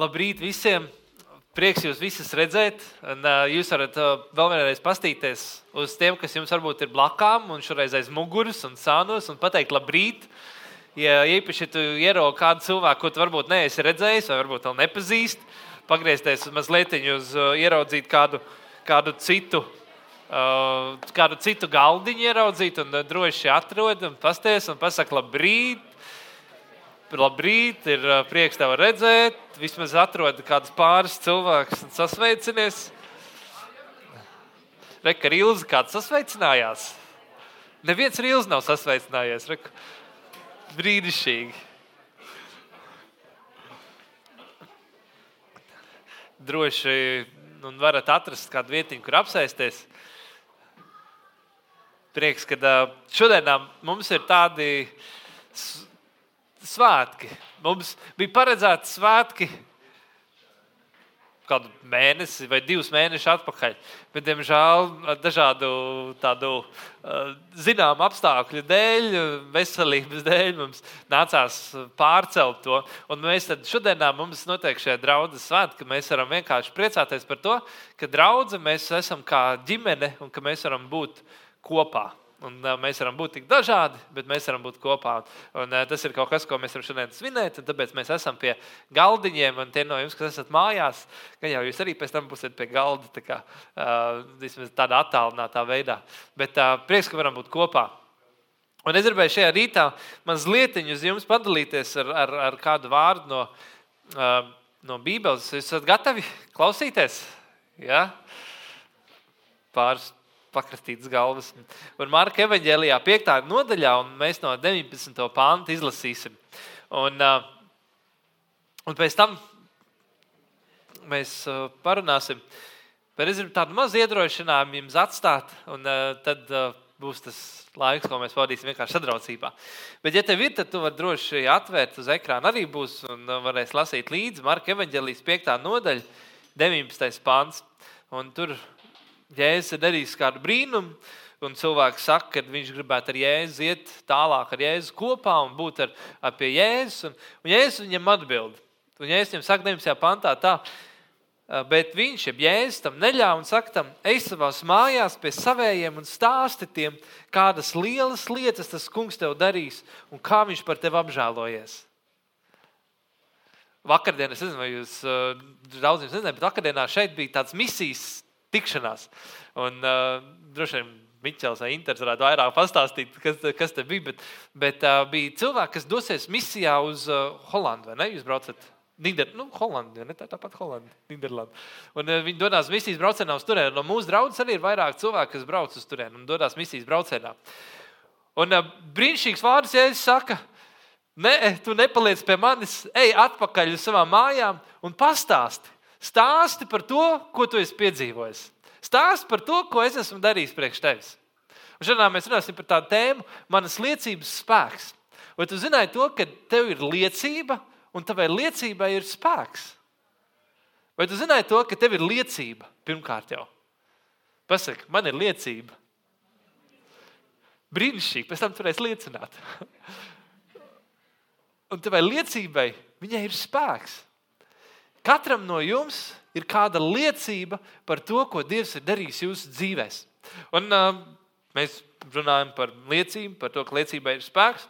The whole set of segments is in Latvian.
Labrīt visiem! Prieks jūs visus redzēt. Un, uh, jūs varat uh, vēl vienreiz paskatīties uz tiem, kas jums varbūt ir blakām, un šoreiz aiz muguras un sānos, un pateikt, labrīt. Ja īpaši tu ieraugi kādu cilvēku, ko tu varbūt neesi redzējis, vai varbūt vēl nepazīst, pagriezties mazliet uz uh, ieraudzīt kādu, kādu citu. Uh, kādu citu galdiņu ieraudzīt, un droši atrod, un pasties un pasakot, labrīt, Labrīt, ir prieks tevi redzēt. Vismaz atrod kādus pāris cilvēkus un sasveicinies. Reka, ir Ilza, kāds sasveicinājās. Neviens Rīls nav sasveicinājies. Reku. Brīnišķīgi. Droši un varat atrast kādu vietiņu, kur apsēsties. Prieks, ka šodien mums ir tādi svētki. Mums bija paredzēti svētki kādu mēnesi vai divus mēnešus atpakaļ. Bet, diemžēl, dažādu tādu zināmu apstākļu dēļ, veselības dēļ, mums nācās pārcelt to. Un mēs šodienā mums notiek šie draudzes svētki, ka mēs varam vienkārši priecāties par to, ka draudzē mēs esam kā ģimene un ka mēs varam būt kopā. Un, uh, mēs varam būt tik dažādi, bet mēs varam būt kopā. Un, uh, tas ir kaut kas, ko mēs varam šodien svinēt. Tāpēc mēs esam pie galdiņiem. Un tie no jums, kas esat mājās, gan jau jūs arī pēc tam būsiet pie galda. Tā kā, uh, tādā attālinātā veidā. Bet uh, prieks, ka varam būt kopā. Un es gribēju šajā rītā mazliet uz jums padalīties ar, ar, ar kādu vārdu no, uh, no Bībeles. Jūs esat gatavi klausīties? Ja? Pāris pakrastītas galvas. Un Marka evanģēlijā, 5. nodaļā, un mēs no 19. pānta izlasīsim. Un, un pēc tam mēs parunāsim. Bet es gribu tādu mazu iedrošinājumu jums atstāt, un tad būs tas laiks, ko mēs pavadīsim vienkārši sadraudzībā. Bet, ja tev ir, tad tu vari droši atvērt uz ekrāna. Arī būs un varēs lasīt līdzi Marka evanģēlijas 5. nodaļa, 19. pāns. Un tur Jēzus ir darījis kādu brīnumu, un cilvēks saka, ka viņš gribētu ar Jēzu iet tālāk ar Jēzu kopā un būt ar, ar pie Jēzus. Un, un Jēzus viņam atbild. Un Jēzus viņam saka, 9. pantā, tā, bet viņš, ja Jēzus tam neļāva un saka, tam, ej savās mājās pie savējiem un stāsti tiem, kādas lielas lietas tas kungs tev darīs un kā viņš par tevi apžēlojies. Vakardien, es nezinu, vai jūs daudziem nezināt, bet vakardienā šeit bija tāds misijas tikšanās. Un, uh, droši vien Miķels vai Inters varētu vairāk pastāstīt, kas, kas te bija. Bet, bet uh, bija cilvēki, kas dosies misijā uz uh, Holandu, vai ne? Jūs braucat Nider, nu, Holandē, ne tā tāpat Holandē, Nīderlandē. Un uh, viņi dodas misijas braucienā uz turieni. No mūsu draudzes arī ir vairāk cilvēku, kas brauc uz turieni un dodas misijas braucienā. Un uh, brīnišķīgs vārds, ja es saku, ne, tu nepaliec pie manis, ej atpakaļ uz savām mājām un pastāsti. Stāsti par to, ko tu esi piedzīvojis. Stāsti par to, ko es esmu darījis priekš tevis. Un šodien mēs runāsim par tādu tēmu, manas liecības spēks. Vai tu zināji to, ka tev ir liecība un tavai liecībai ir spēks? Vai tu zināji to, ka tev ir liecība pirmkārt jau? Pasaki, man ir liecība. Brīnišķīgi, pēc tam turēs liecināt. Un tavai liecībai viņai ir spēks. Katram no jums ir kāda liecība par to, ko Dievs ir darījis jūsu dzīvēm. Un, uh, mēs runājam par liecību, par to, ka liecībai ir spēks.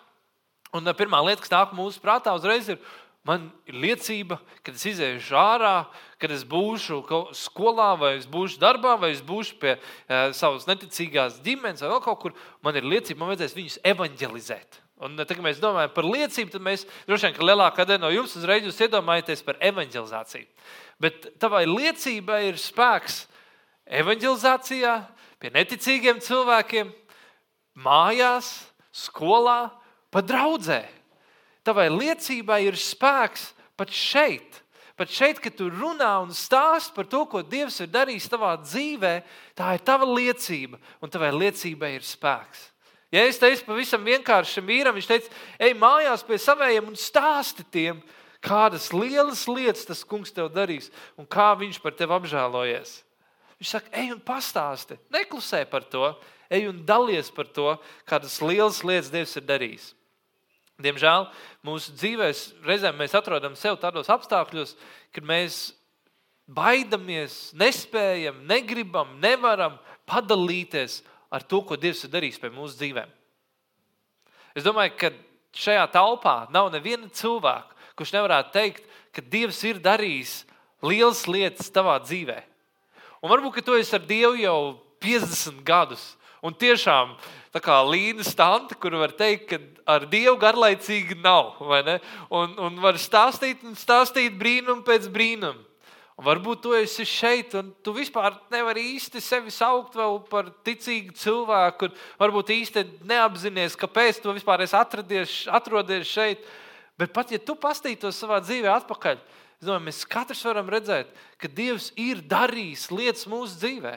Un uh, pirmā lieta, kas nāk mūsu prātā, uzreiz ir, man ir liecība, kad es iziešu ārā, kad es būšu skolā, vai es būšu darbā, vai es būšu pie uh, savas neticīgās ģimenes, vai vēl kaut kur. Man ir liecība, man vajadzēs viņus evanģelizēt. Un, tad, kad mēs domājam par liecību, tad mēs droši vien, ka lielākā daļa no jums uzreiz jūs iedomājaties par evanģelizāciju. Bet tavai liecībai ir spēks evanģelizācijā, pie neticīgiem cilvēkiem, mājās, skolā, pat draudzē. Tavai liecībai ir spēks pat šeit. Pat šeit, kad tu runā un stāst par to, ko Dievs ir darījis tavā dzīvē, tā ir tava liecība, un tavai liecībai ir spēks. Ja es teicu pavisam vienkārši šim vīram, viņš teica, ej mājās pie saviem un stāsti tiem, kādas lielas lietas tas kungs tev darīs un kā viņš par tevi apžēlojies. Viņš saka, ej un pastāsti, neklusē par to, ej un dalies par to, kādas lielas lietas Dievs ir darījis. Diemžēl mūsu dzīvēs reizēm mēs atrodam sevi tādos apstākļos, kad mēs baidamies, nespējam, negribam, nevaram padalīties ar to, ko Dievs ir darījis pie mūsu dzīvēm. Es domāju, ka šajā telpā nav neviena cilvēka, kurš nevarētu teikt, ka Dievs ir darījis lielas lietas tavā dzīvē. Un varbūt tu esi ar Dievu jau 50 gadus. Un tiešām tā kā līnijas stante, kur var teikt, ka ar Dievu garlaicīgi nav. Un, un var stāstīt un stāstīt brīnumu pēc brīnuma. Varbūt tu esi šeit, un tu vispār nevari īsti sevi saukt par ticīgu cilvēku. Varbūt īsti neapzinājies, kāpēc tu vispār esi atradies, atrodies šeit. Bet pat ja tu pastītos savā dzīvē atpakaļ, domāju, mēs katrs varam redzēt, ka Dievs ir darījis lietas mūsu dzīvē.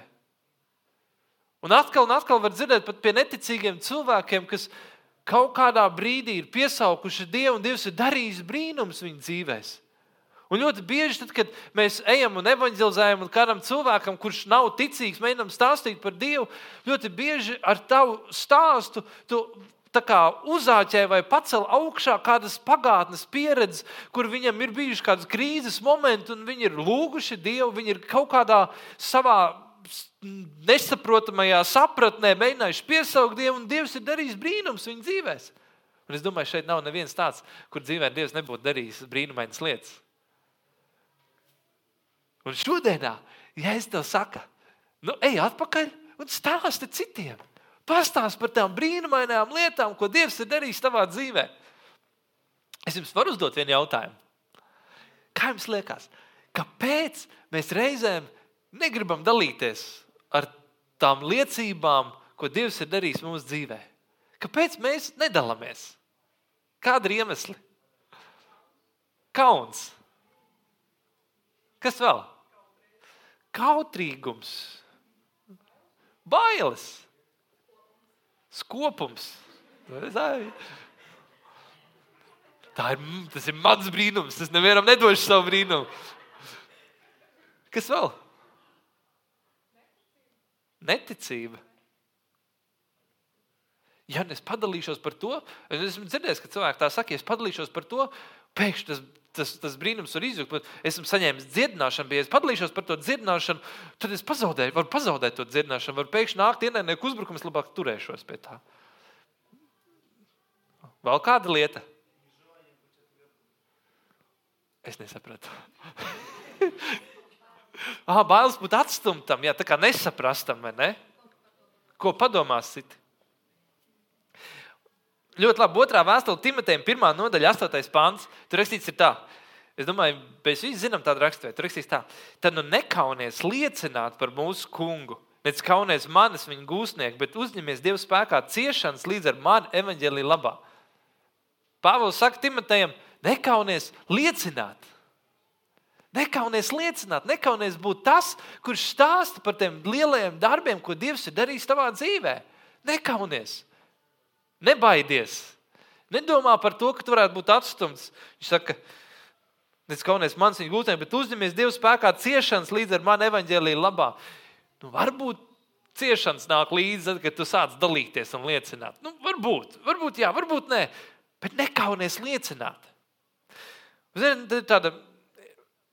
Un atkal un atkal var dzirdēt pat pie neticīgiem cilvēkiem, kas kaut kādā brīdī ir piesaukuši Dievu, un Dievs ir darījis brīnums viņu dzīvēm. Un ļoti bieži, tad, kad mēs ejam un evanģelizējam un kādam cilvēkam, kurš nav ticīgs, mēģinām stāstīt par Dievu, ļoti bieži ar tavu stāstu tu uzāķē vai pacēl augšā kādas pagātnes pieredzes, kur viņam ir bijuši kādas krīzes momenti, un viņi ir lūguši Dievu, viņi ir kaut kādā savā nesaprotamajā sapratnē mēģinājuši piesaukt Dievu, un Dievs ir darījis brīnums viņu dzīvēm. Un es domāju, šeit nav neviens tāds, kur dzīvē Dievs nebūtu darījis brīnumainas lietas. Un šodienā, ja es tev saku, nu, ej atpakaļ un stāsti citiem. Pastāst par tām brīnumainām lietām, ko Dievs ir darījis tavā dzīvē. Es jums varu uzdot vienu jautājumu. Kā jums liekas, kāpēc mēs reizēm negribam dalīties ar tām liecībām, ko Dievs ir darījis mūsu dzīvē? Kāpēc mēs nedalāmies? Kāda ir iemesli? Kauns. Kas vēl? Kautrīgums, bailes, skopums. Tā ir, tas ir mans brīnums. Es nevienam nedošu savu brīnumu. Kas vēl? Neticība. Ja es padalīšos par to, es esmu dzirdējis, ka cilvēki tā saka, ja es padalīšos par to, pēkšņi tas tas, tas brīnums var izjūt. Esmu saņēmis dziedināšanu, bija es padalīšos par to dziedināšanu, tad es pazaudēju, varu pazaudēt to dziedināšanu. Varu pēkšņi nākt ienaidnieku uzbrukums, labāk turēšos pie tā. Vēl kāda lieta? Es nesapratu. ah, bailes būt atstumtam, jā, tā kā nesaprastam, vai ne? Ko padomās citi? Ļoti labi. Otrā vēstule Timotejam, pirmā nodaļa, 8. pāns. Tur rakstīts, ir tā. Es domāju, mēs visi zinām tādu raksturību. Tur rakstīts, tā. Tad nu nekaunies liecināt par mūsu kungu. Nec kaunies manis viņa gūstnieku, bet uzņemies Dieva spēkā ciešanas līdz ar mani evaņģēlī labā. Pāvils saka Timotejam, nekaunies liecināt. Nekaunies liecināt, nekaunies būt tas, kurš stāsta par tiem lielajiem darbiem, ko Dievs ir darījis tavā dzīvē. Nekaunies. Nebaidies. Nedomā par to, ka tu varētu būt atstumts. Viņš saka, tas kaunēs mans viņa gūtnē, bet uzņemies Dieva spēkā ciešanas līdz ar mani evaņģēlīju labā. Nu, varbūt ciešanas nāk līdzi, kad tu sāc dalīties un liecināt. Nu, varbūt, varbūt jā, varbūt nē, bet nekaunies liecināt. Zin, tāda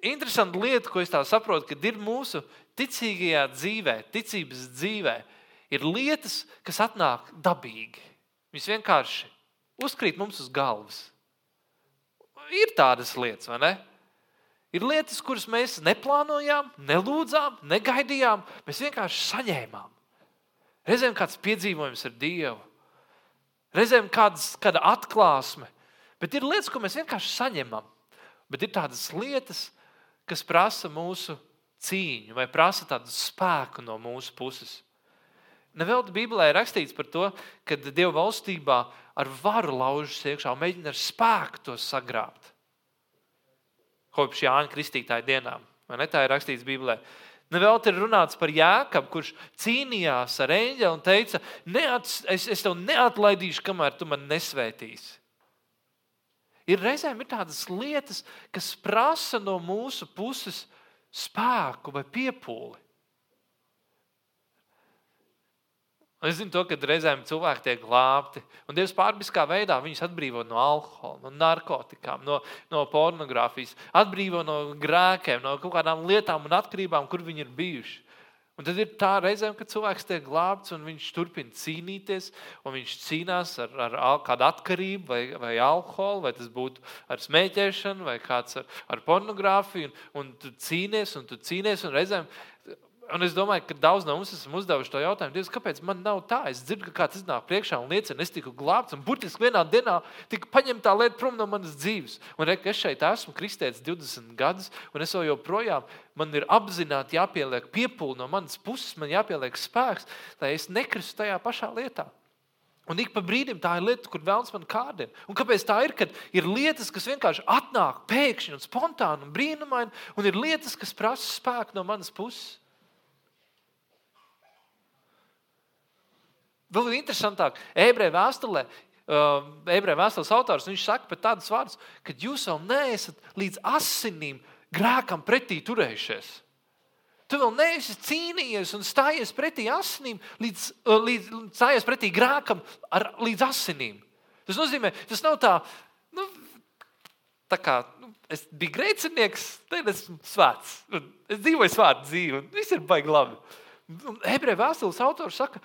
interesanta lieta, ko es saprotu, kad ir mūsu ticīgajā dzīvē, ticības dzīvē, ir lietas, kas atnāk dabīgi. Viņas vienkārši uzkrīt mums uz galvas. Ir tādas lietas, vai ne? Ir lietas, kuras mēs neplānojām, nelūdzām, negaidījām. Mēs vienkārši saņēmām. Reizēm kāds piedzīvojums ar Dievu, reizēm kāds, kāda atklāsme. Bet ir lietas, ko mēs vienkārši saņemam. Bet ir tādas lietas, kas prasa mūsu cīņu vai prasa tādu spēku no mūsu puses. Nevelti Bībelē ir rakstīts par to, ka Dieva valstībā ar varu laužas iekšā un mēģina ar spēku to sagrābt. Kopš Jāņa Kristītāja dienām. Vai ne tā ir rakstīts Bībelē? Nevelti ir runāts par Jēkabu, kurš cīnījās ar eņģeli un teica, es, es tev neatlaidīšu, kamēr tu man nesvētīsi. Ir reizēm ir tādas lietas, kas prasa no mūsu puses spēku vai piepūli. Un es zinu, to, ka reizēm cilvēki tiek glābti. Un Dievs pārbiskā veidā viņus atbrīvo no alkohola, no narkotikām, no, no pornogrāfijas, atbrīvo no grēkiem, no kaut kādām lietām un atkarībām, kur viņi ir bijuši. Un tad ir tā reizēm, kad cilvēks tiek glābts un viņš turpina cīnīties, un viņš cīnās ar, ar kādu atkarību vai, vai alkoholu, vai tas būtu ar smēķēšanu, vai kāds ar, ar pornogrāfiju. Un, un tu cīnies, un tu cīnies, un reizēm Un es domāju, ka daudz no mums esam uzdevuši to jautājumu, Dievs, kāpēc man nav tā? Es dzirdu, ka kāds iznāk priekšā un liecina, es tiku glābts, un burtiski vienā dienā tika paņemta tā lieta prom no manas dzīves. Un re, es šeit esmu kristēts 20 gadus, un es joprojām man ir apzināti jāpieliek piepūle no manas puses, man jāpieliek spēks, lai es nekristu tajā pašā lietā. Un ik pa brīdim tā ir lieta, kur vēlams man kārdina. Un kāpēc tā ir? Kad ir lietas, kas vienkārši atnāk pēkšņi un spontāni un brīnumaini, un ir lietas, kas prasa spēku no manas puses. Vēl interesantāk, ebreju vēstulē, uh, ebreju vēstules autors saka pat tādus vārdus, ka jūs vēl neesat līdz asinīm grēkam pretī turējušies. Tu vēl neesi cīnījies un stājies pretī asinīm, līdz, uh, līdz, stājies pretī grēkam ar, līdz asinīm. Tas nozīmē, tas nav tā, nu, tā kā nu, es biju grēcinieks, tad esmu svēts. Es dzīvoju svētu dzīvi, un viss ir baigi labi. Ebreju vēstules autors saka,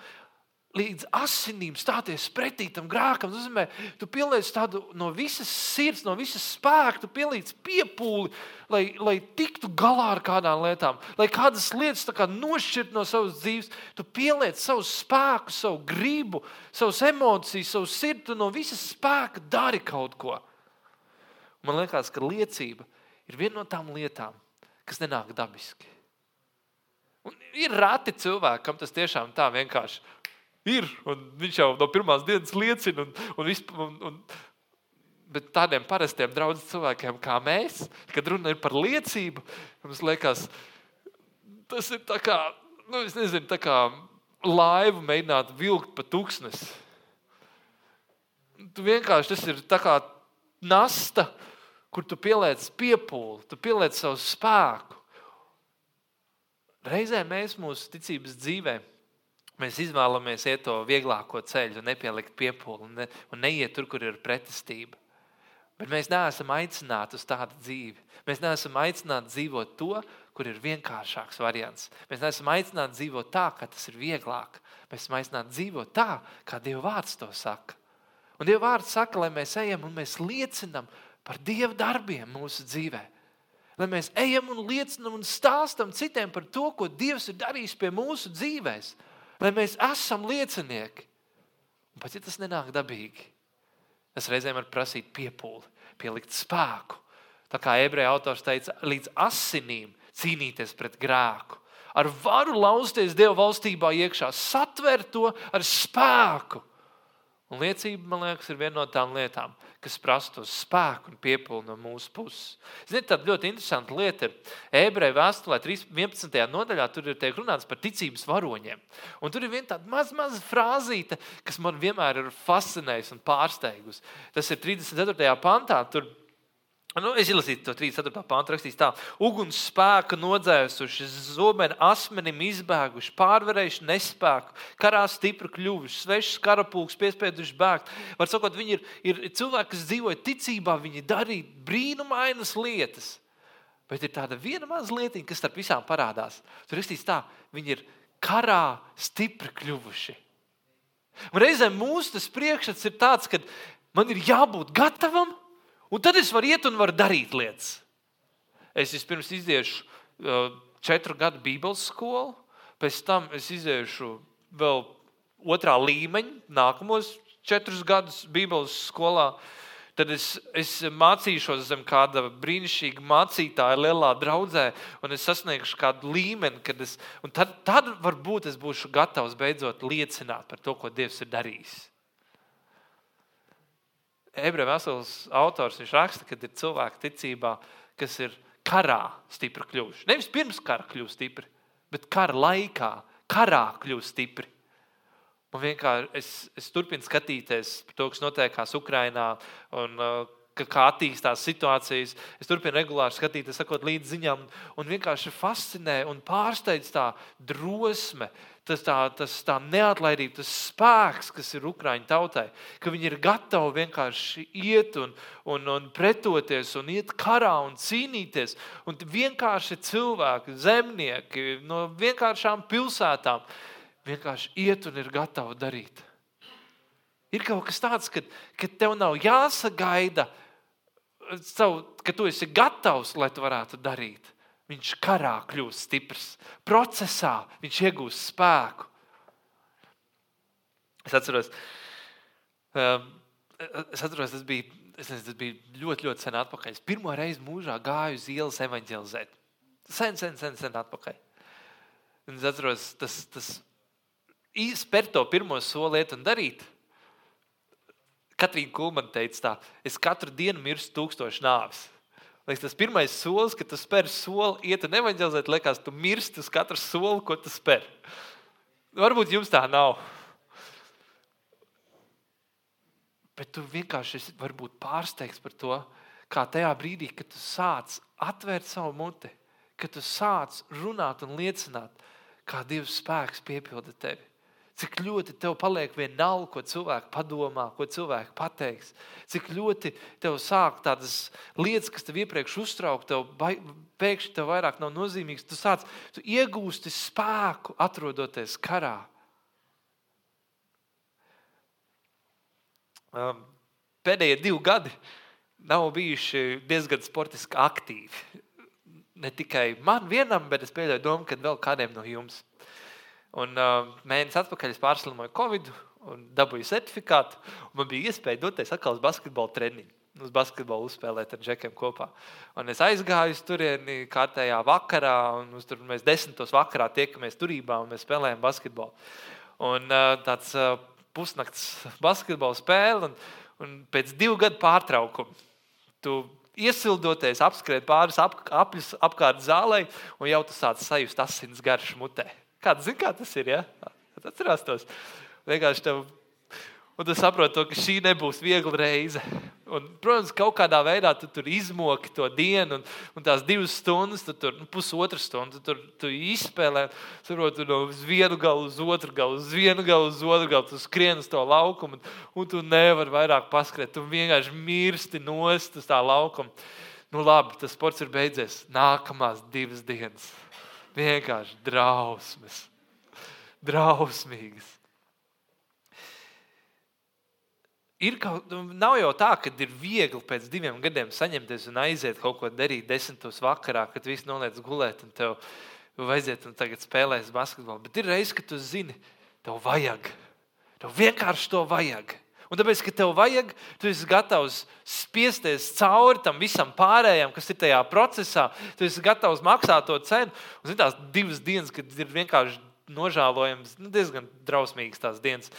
līdz asinīm stāties pretī tam grēkam. Tas nozīmē, tu pieliec tādu no visas sirds, no visas spēka, tu pieliec piepūli, lai, lai tiktu galā ar kādām lietām, lai kādas lietas kā nošķirt no savas dzīves. Tu pieliec savu spēku, savu gribu, savas emocijas, savu sirdi, no visas spēka dari kaut ko. Man liekas, ka liecība ir viena no tām lietām, kas nenāk dabiski. Un ir rati cilvēki, kam tas tiešām tā vienkārši ir. Viņš jau no pirmās dienas liecina. Un, un, un, un, bet tādiem parastiem draugiem cilvēkiem kā mēs, kad runa ir par liecību, mums liekas, tas ir tā kā, nu, nezinu, tā kā laivu mēģināt vilkt pa tūkstnesi. Tu vienkārši tas ir tā kā nasta, kur tu pieliec piepūli, tu pieliec savu spēku. Reizē mēs mūsu ticības dzīvēm Mēs izvēlamies iet to vieglāko ceļu, nepielikt piepūli un, ne, un neiet tur, kur ir pretestība. Bet mēs neesam aicināti uz tādu dzīvi. Mēs neesam aicināti dzīvot to, kur ir vienkāršāks variants. Mēs neesam aicināti dzīvot tā, ka tas ir vieglāk. Mēs esam aicināti dzīvot tā, kā Dieva vārds to saka. Un Dieva vārds saka, lai mēs ejam un mēs liecinām par Dieva darbiem mūsu dzīvē. Lai mēs ejam un liecinām un stāstam citiem par to, ko Dievs ir darījis pie mūsu dzīvēm lai mēs esam liecinieki. Un pat ja tas nenāk dabīgi, tas reizēm var prasīt piepūli, pielikt spēku. Tā kā ebreju autors teica, līdz asinīm cīnīties pret grēku, ar varu lauzties Dieva valstībā iekšā, satvert to ar spēku. Un liecība, man liekas, ir viena no tām lietām, kas prasa to spēku un piepūli no mūsu puses. Ziniet, tāda ļoti interesanta lieta ir ebreju vēstulē, 11. nodaļā, tur ir runāts par ticības varoņiem. Un tur ir viena tāda maza, maza frāzīte, kas man vienmēr ir fascinējusi un pārsteigusi. Tas ir 34. pantā. Tur Nu, es izlasīju to 34. pāntu, rakstīts tā, uguns spēku nodzēsuši, zobenu asmenim izbēguši, pārvarējuši nespēku, karā stipri kļuvuši, svešs karapulks piespieduši bēgt. Var sakot, viņi ir, ir cilvēki, kas dzīvoja ticībā, viņi darīja brīnumainas lietas. Bet ir tāda viena maza lietiņa, kas starp visām parādās. Tur rakstīts tā, viņi ir karā stipri kļuvuši. Un reizēm mūsu priekšstats ir tāds, ka man ir jābūt gatavam Un tad es varu iet un varu darīt lietas. Es vispirms iziešu četru gadu Bībeles skolu, pēc tam es iziešu vēl otrā līmeņa, nākamos četrus gadus Bībeles skolā. Tad es, es mācīšos zem kāda brīnišķīga mācītāja, lielā draudzē, un es sasniegšu kādu līmeni, kad es, tad, tad varbūt es būšu gatavs beidzot liecināt par to, ko Dievs ir darījis ebreju vēstules autors raksta, ka ir cilvēki ticībā, kas ir karā stipri kļuvuši. Nevis pirms kara kļūst stipri, bet kara laikā, karā kļūst stipri. Man vienkārši es, es turpinu skatīties par to, kas notiekās Ukrajinā, un uh, kā attīstās situācijas. Es turpinu regulāri skatīties, sakot līdzi ziņām, un vienkārši fascinē un pārsteidz tā drosme, tas, tā, tas tā neatlaidība, tas spēks, kas ir Ukrāņu tautai, ka viņi ir gatavi vienkārši iet un, un, un pretoties, un iet karā un cīnīties. Un vienkārši cilvēki, zemnieki no vienkāršām pilsētām vienkārši iet un ir gatavi darīt. Ir kaut kas tāds, ka, ka tev nav jāsagaida, savu, ka tu esi gatavs, lai tu varētu darīt. Viņš karā kļūst stiprs, procesā viņš iegūst spēku. Es atceros, um, es atceros tas, bija, es nezinu, tas bija ļoti, ļoti sen atpakaļ. Es pirmo reizi mūžā gāju uz ielas evanģelizēt. Sen, sen, sen, sen atpakaļ. Un es atceros, tas, tas spērt to pirmo soli, iet un darīt. Katrīna Kulmana teica, tā, es katru dienu mirstu tūkstošu nāvis. Liekas, tas pirmais solis, kad tu spēr soli, iet un evanģelizēt, liekas, tu mirsti uz katru soli, ko tu spēr. Varbūt jums tā nav. Bet tu vienkārši esi pārsteigts par to, kā tajā brīdī, kad tu sāc atvērt savu muti, kad tu sāc runāt un liecināt, kā Dieva spēks piepilda tevi. Cik ļoti tev paliek vienalga, ko cilvēki padomā, ko cilvēki pateiks. Cik ļoti tev sāk tādas lietas, kas tev iepriekš uztrauc, tev pēkšņi tev vairāk nav nozīmīgas. Tu sāc, tu iegūsti spēku, atrodoties karā. Um, pēdējie divi gadi nav bijuši diezgan sportiski aktīvi. Ne tikai man vienam, bet es pieļauju domu, ka vēl kādiem no jums. Un, uh, mēnesis atpakaļ es pārslimoju Covid un dabūju certifikātu. Un man bija iespēja doties atkal uz basketbola treniņu. Uz basketbolu uzspēlēt ar džekiem kopā. Un es aizgāju uz turieni kārtējā vakarā, un tur mēs desmitos vakarā tiekamies turībā un mēs spēlējam basketbolu. Un uh, tāds uh, pusnakts basketbola spēle, un, un pēc divu gadu pārtraukuma tu iesildoties, apskriet pāris ap, apļus apkārt zālē, un jau tu sāc sajust asins garšu mutē. Kāds zina, kā tas ir? Ja? Atcerās tos. Vienkārši tev. Un tu saproti, ka šī nebūs viegla reize. Un, protams, kaut kādā veidā tu tur izmoki to dienu, un, un tās divas stundas, tu tur nu, pusotru stundu tu tur tu izspēlē. Saproti, no uz vienu galu, uz otru galu, uz vienu galu, uz otru galu. Tu skrien uz to laukumu, un, un tu nevari vairāk paskriet. Tu vienkārši mirsti nost uz tā laukuma. Nu, labi, tas sports ir beidzies. Nākamās divas dienas vienkārši drausmas. Drausmīgas. Ir kaut, nu, nav jau tā, ka ir viegli pēc diviem gadiem saņemties un aiziet kaut ko darīt desmitos vakarā, kad viss noliec gulēt un tev vajadzētu un tagad spēlēs basketbolu. Bet ir reizes, kad tu zini, tev vajag. Tev vienkārši to vajag. Un tāpēc, ka tev vajag, tu esi gatavs spiesties cauri tam visam pārējām, kas ir tajā procesā. Tu esi gatavs maksāt to cenu. Un zin, tās divas dienas, kad ir vienkārši nožēlojams, nu, diezgan drausmīgas tās dienas.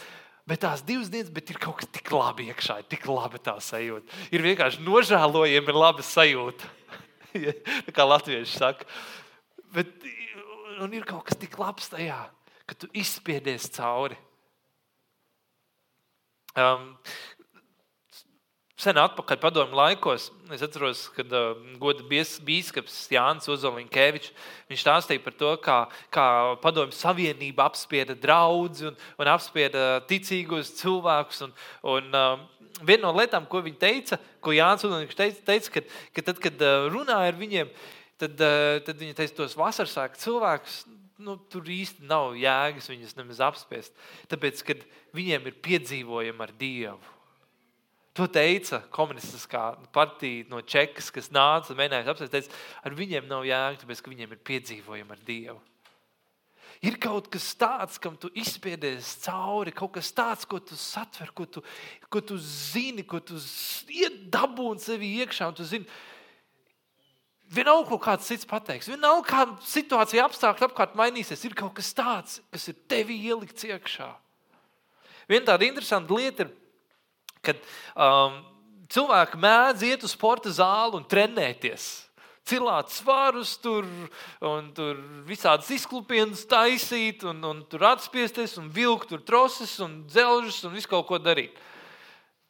Bet tās divas dienas, bet ir kaut kas tik labi iekšā, tik labi tā sajūta. Ir vienkārši nožēlojami, ir laba sajūta. kā latvieši saka. Bet ir kaut kas tik labs tajā, ka tu izspiedies cauri. Um, Sen atpakaļ padomu laikos, es atceros, kad uh, goda biskups Jānis Ozoliņkevičs stāstīja par to, kā, kā padomu savienība apspieda draugus un, un apspieda ticīgos cilvēkus. Un, un, uh, viena no lietām, ko viņi teica, ko Jānis Ozoliņkevičs teica, teica ka, ka tad, kad runāja ar viņiem, tad, uh, tad viņi teica, tos vasarasāku cilvēkus nu, tur īsti nav jēgas viņus nemaz apspiest. Tāpēc, kad viņiem ir piedzīvojumi ar Dievu. To teica komunistiskā partija no Čekas, kas nāca un mēģināja apspriest. Teica, ar viņiem nav jēga, tāpēc, ka viņiem ir piedzīvojumi ar Dievu. Ir kaut kas tāds, kam tu izspiedies cauri, kaut kas tāds, ko tu satver, ko tu, ko tu zini, ko tu dabūni sevi iekšā. Tu zini, Vienalga, ko kāds cits pateiks, vienalga, kāda situācija, apstākļi apkārt mainīsies, ir kaut kas tāds, kas ir tevi ielikts iekšā. Viena tāda interesanta lieta ir, kad um, cilvēki mēdz iet uz sporta zāli un trenēties. Cilāt svarus, tur, un tur visādas izklupienas taisīt, un, un tur atspiesties, un vilkt tur troses, un dzelžus, un visu kaut ko darīt.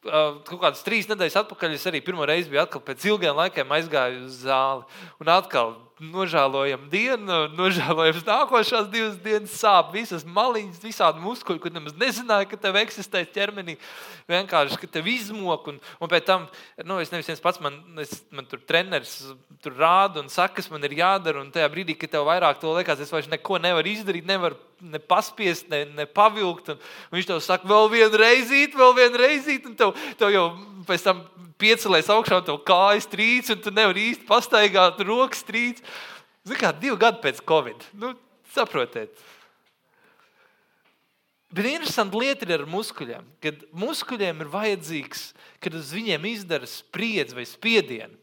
Kaut kādas trīs nedēļas atpakaļ es arī pirmo reizi biju atkal pēc ilgiem laikiem aizgāju uz zāli. Un atkal nožēlojam dienu, nožēlojam nākošās divas dienas sāp visas maliņas, visādi muskuļi, kur nemaz nezināja, ka tev eksistē ķermenī. Vienkārši, ka tev izmok. Un, un pēc tam, nu, es nevis viens pats, man, es, man tur treneris tur rāda un saka, kas man ir jādara. Un tajā brīdī, kad tev vairāk to liekas, es vairs neko nevaru izdarīt, nevaru ne paspiest, ne, ne pavilkt. Un, un viņš tev saka, vēl vienu reizīti, vēl vienu reizīti. Un tev, tev jau pēc tam piecelies augšā, un tev kājas trīc, un tu nevari īsti pastaigāt, rokas trīc. Ziniet, kā divi gadi pēc Covid. Nu, saprotiet. Bet interesanti lieta ir ar muskuļiem. Kad muskuļiem ir vajadzīgs, kad uz viņiem izdara spriedzi vai spiedienu.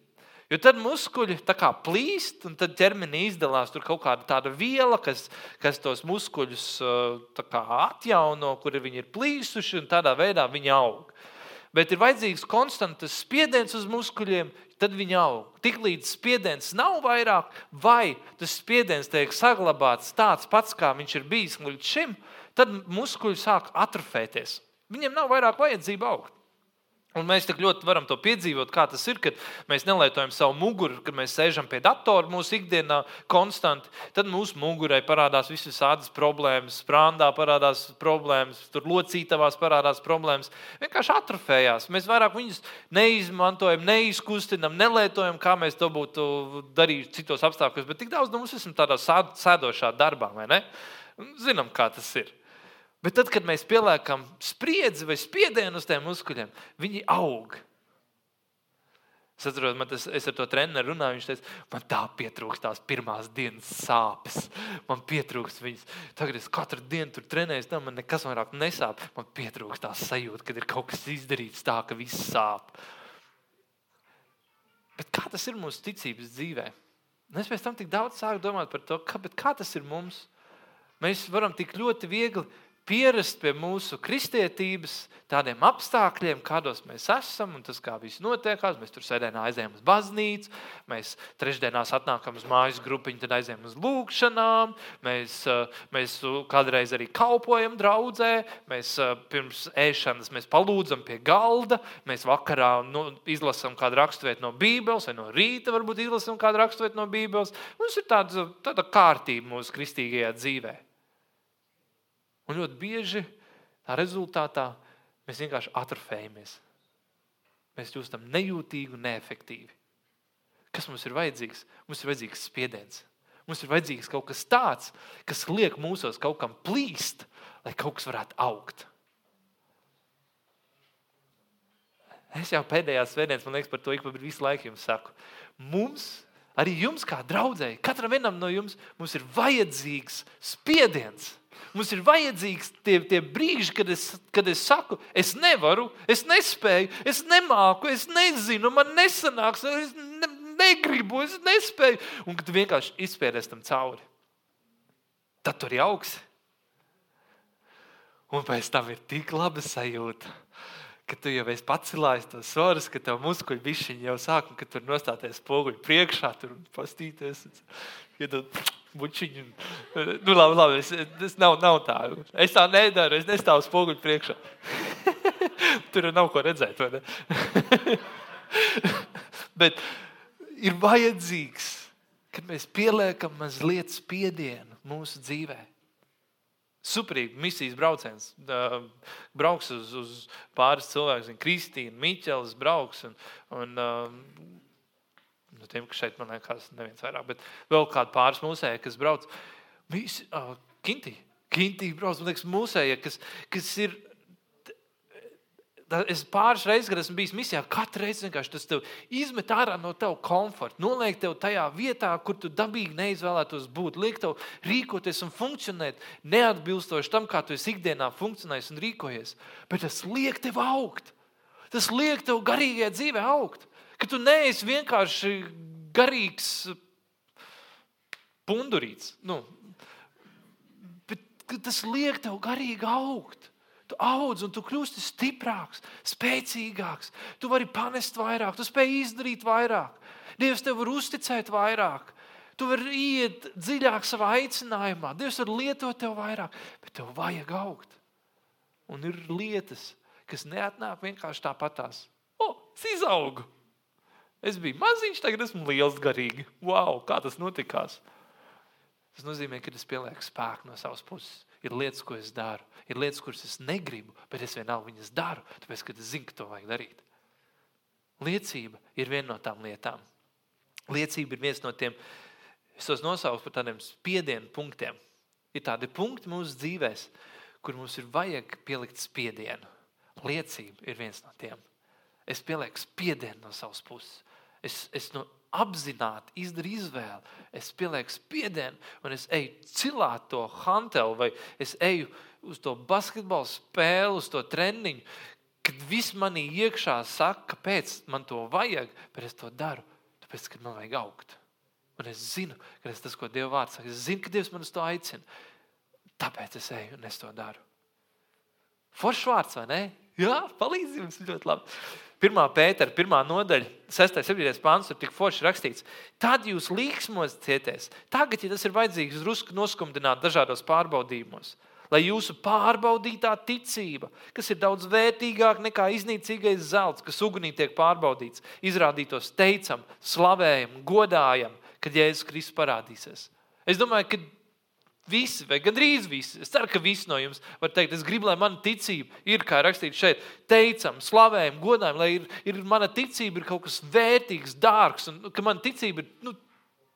Jo tad muskuļi plīst, un tad ķermenī izdalās kaut kāda tāda viela, kas, kas tos muskuļus kā, atjauno, kur viņi ir plīsuši, un tādā veidā viņi aug. Bet ir vajadzīgs konstants spiediens uz muskuļiem, tad viņi aug. Tiklīdz spiediens nav vairāk, vai tas spiediens tiek saglabāts tāds pats, kā viņš ir bijis līdz šim, tad muskuļi sāk atrofēties. Viņiem nav vairāk vajadzība augt. Un mēs tik ļoti varam to piedzīvot, kā tas ir, kad mēs nelietojam savu muguru, kad mēs sēžam pie datora mūsu ikdienā konstanti. Tad mūsu mugurai parādās visas tādas problēmas, sprāndā parādās problēmas, tur locītavās parādās problēmas. Vienkārši atrofējās. Mēs vairāk viņus neizmantojam, neizkustinam, nelietojam, kā mēs to būtu darījuši citos apstākļos. Bet tik daudz no mums esam tādā sēdošā darbā, vai ne? Zinām, kā tas ir. Bet tad, kad mēs pieliekam spriedzi vai spiedienu uz tiem muskuļiem, viņi aug. Es atceros, tas, es ar to treneru runāju. Viņš teica, man tā pietrūkst tās pirmās dienas sāpes. Man pietrūkst viņas. Tagad es katru dienu tur trenēju, tam man nekas vairāk nesāp. Man pietrūkst tā sajūta, kad ir kaut kas izdarīts tā, ka viss sāp. Bet kā tas ir mūsu ticības dzīvē? Es pēc tam tik daudz sāku domāt par to, kā, kā tas ir mums. Mēs varam tik ļoti viegli pierast pie mūsu kristietības, tādiem apstākļiem, kādos mēs esam un tas, kā viss notiekās. Mēs tur sēdējām, aizējām uz baznīcu, mēs trešdienās atnākam uz mājas grupiņu, tad aizējām uz lūgšanām, mēs, eh, mēs kādreiz arī kalpojam draudzē, mēs eh, pirms ēšanas mēs palūdzam pie galda, mēs vakarā nu, izlasām kādu raksturvietu no Bībeles, vai no rīta varbūt izlasām kādu raksturvietu no Bībeles. Mums ir tāda, tāda kārtība mūsu kristīgajā dzīvēm. Un ļoti bieži tā rezultātā mēs vienkārši atrofējamies. Mēs kļūstam nejūtīgi un neefektīvi. Kas mums ir vajadzīgs? Mums ir vajadzīgs spiediens. Mums ir vajadzīgs kaut kas tāds, kas liek mūsos kaut kam plīst, lai kaut kas varētu augt. Es jau pēdējās svētdienas, man liekas, par to ik pa visu laiku jums saku. Mums, arī jums, kā draudzēji, katram vienam no jums, mums ir vajadzīgs spiediens. Mums ir vajadzīgs tie, tie brīži, kad es, kad es saku, es nevaru, es nespēju, es nemāku, es nezinu, man nesanāks, es ne, negribu, es nespēju. Un kad vienkārši izspēries tam cauri, tad tur ir augsts. Un pēc tam ir tik laba sajūta, ka tu jau esi pacēlājis to svarus, ka tev muskuļi bišķiņi jau sāk, un ka tur nostāties spoguļu priekšā, tur pastīties. Iedod bučiņu. Nu, labi, labi, es, es nav, nav tā. Es tā nedaru, es nestāvu spoguļu priekšā. Tur nav ko redzēt. Bet ir vajadzīgs, kad mēs pieliekam mazliet spiedienu mūsu dzīvē. Superīgi misijas brauciens. Brauks uz, uz pāris cilvēkiem, Kristīna, Miķels brauks. Un, un, no tiem, kas šeit man liekas, neviens vairāk, bet vēl kādi pāris mūsēji, kas brauc. Visi, uh, Kinti, Kinti brauc, man liekas, mūsēji, kas, kas ir. Es pāris reizes, kad esmu bijis misijā, katru reizi vienkārši tas izmet ārā no tava komforta, noliek tev tajā vietā, kur tu dabīgi neizvēlētos būt, liek tev rīkoties un funkcionēt neatbilstoši tam, kā tu esi ikdienā funkcionējis un rīkojies. Bet tas liek tev augt. Tas liek tev garīgajā dzīvē augt. Ka tu neesi vienkārši garīgs pundurīts. Nu, bet tas liek tev garīgi augt. Tu audz un tu kļūsti stiprāks, spēcīgāks. Tu vari panest vairāk, tu spēj izdarīt vairāk. Dievs tev var uzticēt vairāk. Tu vari iet dziļāk savā aicinājumā. Dievs var lietot tev vairāk, bet tev vajag augt. Un ir lietas, kas neatnāk vienkārši tāpatās. O, es izaugu! Es biju maziņš, tagad esmu liels garīgi. Wow, kā tas notikās! Tas nozīmē, ka es pielieku spēku no savas puses. Ir lietas, ko es daru, ir lietas, kuras es negribu, bet es vienalga viņas daru, tāpēc, ka es zinu, ka to vajag darīt. Liecība ir viena no tām lietām. Liecība ir viens no tiem, es tos nosaucu par tādiem spiedienu punktiem. Ir tādi punkti mūsu dzīvēm, kur mums ir vajag pielikt spiedienu. Liecība ir viens no tiem. Es pielieku spiedienu no savas puses. Es, es no apzināti izdaru izvēli. Es pielieku spiedienu, un es eju cilāt to hantelu, vai es eju uz to basketbalu spēli, uz to treniņu. Kad viss manī iekšā saka, kāpēc man to vajag, bet es to daru, tāpēc, ka man vajag augt. Un es zinu, ka tas ko Dieva vārds saka. Es zinu, ka Dievs man uz to aicina. Tāpēc es eju un es to daru. Foršs vārds, vai ne? Jā, palīdzi jums ļoti labi. Pirmā pētera, pirmā nodaļa, 6. un 7. pāns, tur tik forši rakstīts. Tad jūs līksmosieties. Tagad, ja tas ir vajadzīgs, drusku noskumdināt dažādos pārbaudījumos. Lai jūsu pārbaudītā ticība, kas ir daudz vērtīgāka nekā iznīcīgais zelts, kas ugunī tiek pārbaudīts, izrādītos teicam, slavējam, godājam, kad Jēzus Kristus parādīsies. Es domāju, ka Visi, vai gandrīz visi. Es ceru, ka visi no jums var teikt, es gribu, lai mana ticība ir, kā rakstīts šeit, teicam, slavējam, godājam, lai ir, ir mana ticība ir kaut kas vērtīgs, dārgs, un ka mana ticība ir, nu,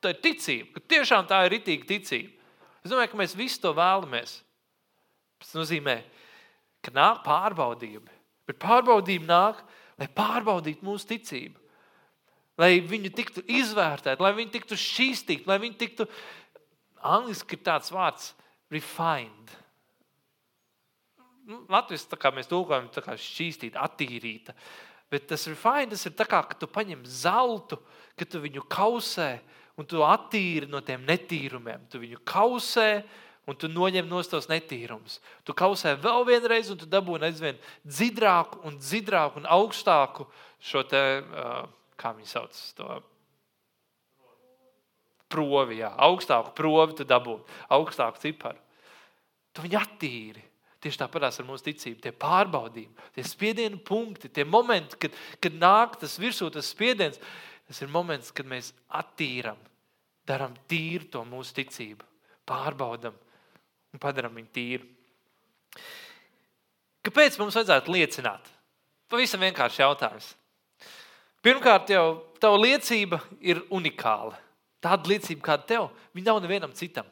tā ir ticība, ka tiešām tā ir ritīga ticība. Es domāju, ka mēs visi to vēlamies. Tas nozīmē, ka nāk pārbaudījumi, bet pārbaudījumi nāk, lai pārbaudītu mūsu ticību. Lai viņi tiktu izvērtēti, lai viņi tiktu šķīstīti, lai viņi tiktu Angliski ir tāds vārds refined. Nu, Latvijas tā kā mēs tulkojam, tā kā šķīstīta, attīrīta. Bet tas refined tas ir tā kā, ka tu paņem zeltu, ka tu viņu kausē un tu attīri no tiem netīrumiem. Tu viņu kausē un tu noņem no tos netīrumus. Tu kausē vēl vienreiz, un tu dabūji aizvien dziļāku, un dziļāku un augstāku šo te, kā viņi sauc, to provi, jā, augstāku provi tu dabūji, augstāku ciparu. Tu viņu attīri. Tieši tāpat ar mūsu ticību, tie pārbaudījumi, tie spiedienu punkti, tie momenti, kad, kad nāk tas virsū, tas spiediens, tas ir moments, kad mēs attīram, darām tīru to mūsu ticību, pārbaudam un padarām viņu tīru. Kāpēc mums vajadzētu liecināt? Pavisam vienkārši jautājums. Pirmkārt, jau tava liecība ir unikāla. Tāda liecība, kāda tev, viņa nav nevienam citam.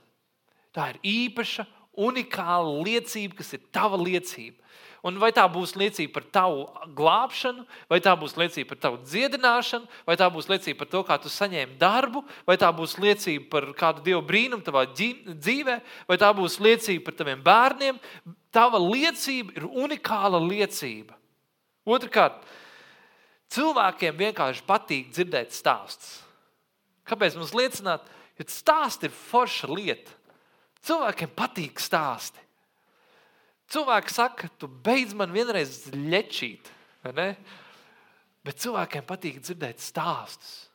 Tā ir īpaša, unikāla liecība, kas ir tava liecība. Un vai tā būs liecība par tavu glābšanu, vai tā būs liecība par tavu dziedināšanu, vai tā būs liecība par to, kā tu saņēmi darbu, vai tā būs liecība par kādu dievu brīnumu tavā dzīvē, vai tā būs liecība par taviem bērniem. Tava liecība ir unikāla liecība. Otrakārt, cilvēkiem vienkārši patīk dzirdēt stāstus. Kāpēc mums liecināt? Jo stāsti ir forša lieta. Cilvēkiem patīk stāsti. Cilvēki saka, tu beidz man vienreiz ļečīt. Bet cilvēkiem patīk dzirdēt stāstus.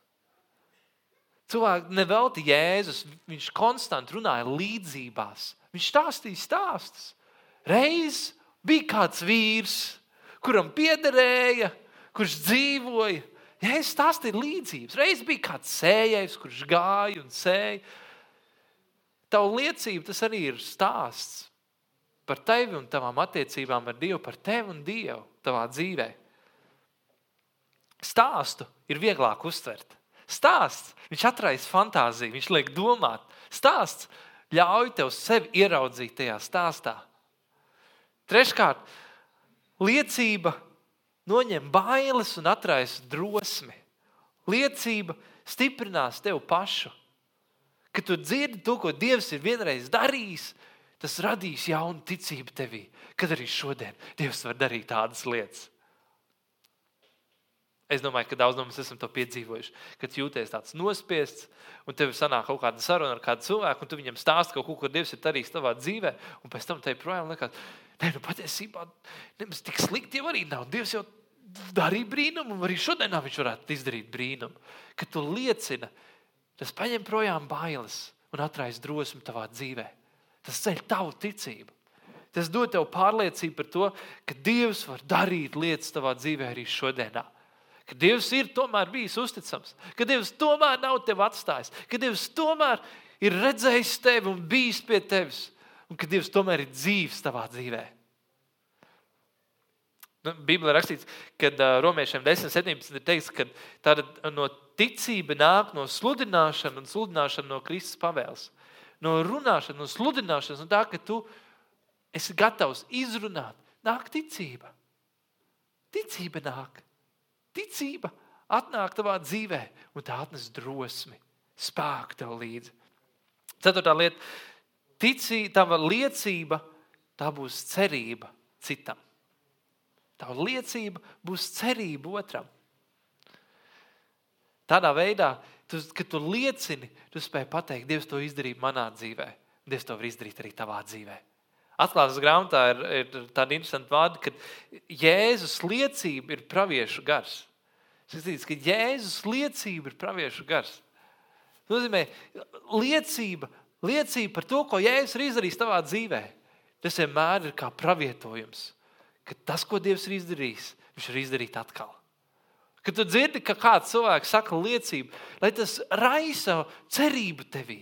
Cilvēki nevelti Jēzus, viņš konstanti runāja līdzībās. Viņš stāstīja stāstus. Reiz bija kāds vīrs, kuram piederēja, kurš dzīvoja Ja es stāstīju līdzības, reiz bija kāds sējējs, kurš gāja un sēja. Tava liecība tas arī ir stāsts par tevi un tavām attiecībām ar Dievu, par tevi un Dievu tavā dzīvē. Stāstu ir vieglāk uztvert. Stāsts, viņš atraisa fantāziju, viņš liek domāt. Stāsts ļauj tev sevi ieraudzīt tajā stāstā. Treškārt, liecība noņem bailes un atraisa drosmi. Liecība stiprinās tevi pašu. Kad tu dzirdi to, ko Dievs ir vienreiz darījis, tas radīs jaunu ticību tevī. Kad arī šodien Dievs var darīt tādas lietas. Es domāju, ka daudz no mums esam to piedzīvojuši. Kad jūties tāds nospiests, un tev sanāk kaut kāda saruna ar kādu cilvēku, un tu viņam stāsti kaut ko, ko Dievs ir darījis tavā dzīvē, un pēc tam te projām liekas, Nē, nu patiesībā nemaz tik slikti jau arī nav. Dievs jau darīja brīnumu, un arī šodienā viņš varētu izdarīt brīnumu. Kad tu liecini, tas paņem projām bailes un atraisa drosmi tavā dzīvē. Tas ceļ tavu ticību. Tas dod tev pārliecību par to, ka Dievs var darīt lietas tavā dzīvē arī šodienā. Ka Dievs ir tomēr bijis uzticams, ka Dievs tomēr nav tevi atstājis, ka Dievs tomēr ir redzējis tevi un bijis pie tevis, un ka Dievs tomēr ir dzīves tavā dzīvē. Nu, Bībelē rakstīts, ka uh, romiešiem 10, 17 ir teikts, ka tāda no ticība nāk no sludināšanas un sludināšana no Kristus pavēles. No runāšanas, no sludināšanas un tā, ka tu esi gatavs izrunāt, nāk ticība. Ticība nāk. Ticība atnāk tavā dzīvē, un tā atnes drosmi, spēku tev līdzi. Ceturtā lieta - ticība, tava liecība, tā būs cerība citam. Tava liecība būs cerība otram. Tādā veidā, tu, kad tu liecini, tu spēj pateikt, Dievs to izdarīja manā dzīvē. Dievs to var izdarīt arī tavā dzīvē. Atklāsmes grāmatā ir, ir tāda interesanta vārda, ka Jēzus liecība ir praviešu gars. Nozīmē, ka Jēzus liecība ir praviešu gars. Tas nozīmē, liecība, liecība par to, ko Jēzus ir izdarījis tavā dzīvē. Tas vienmēr ir kā pravietojums ka tas, ko Dievs ir izdarījis, Viņš var izdarīt atkal. Kad tu dzirdi, ka kāds cilvēks saka liecību, lai tas raisa cerību tevī.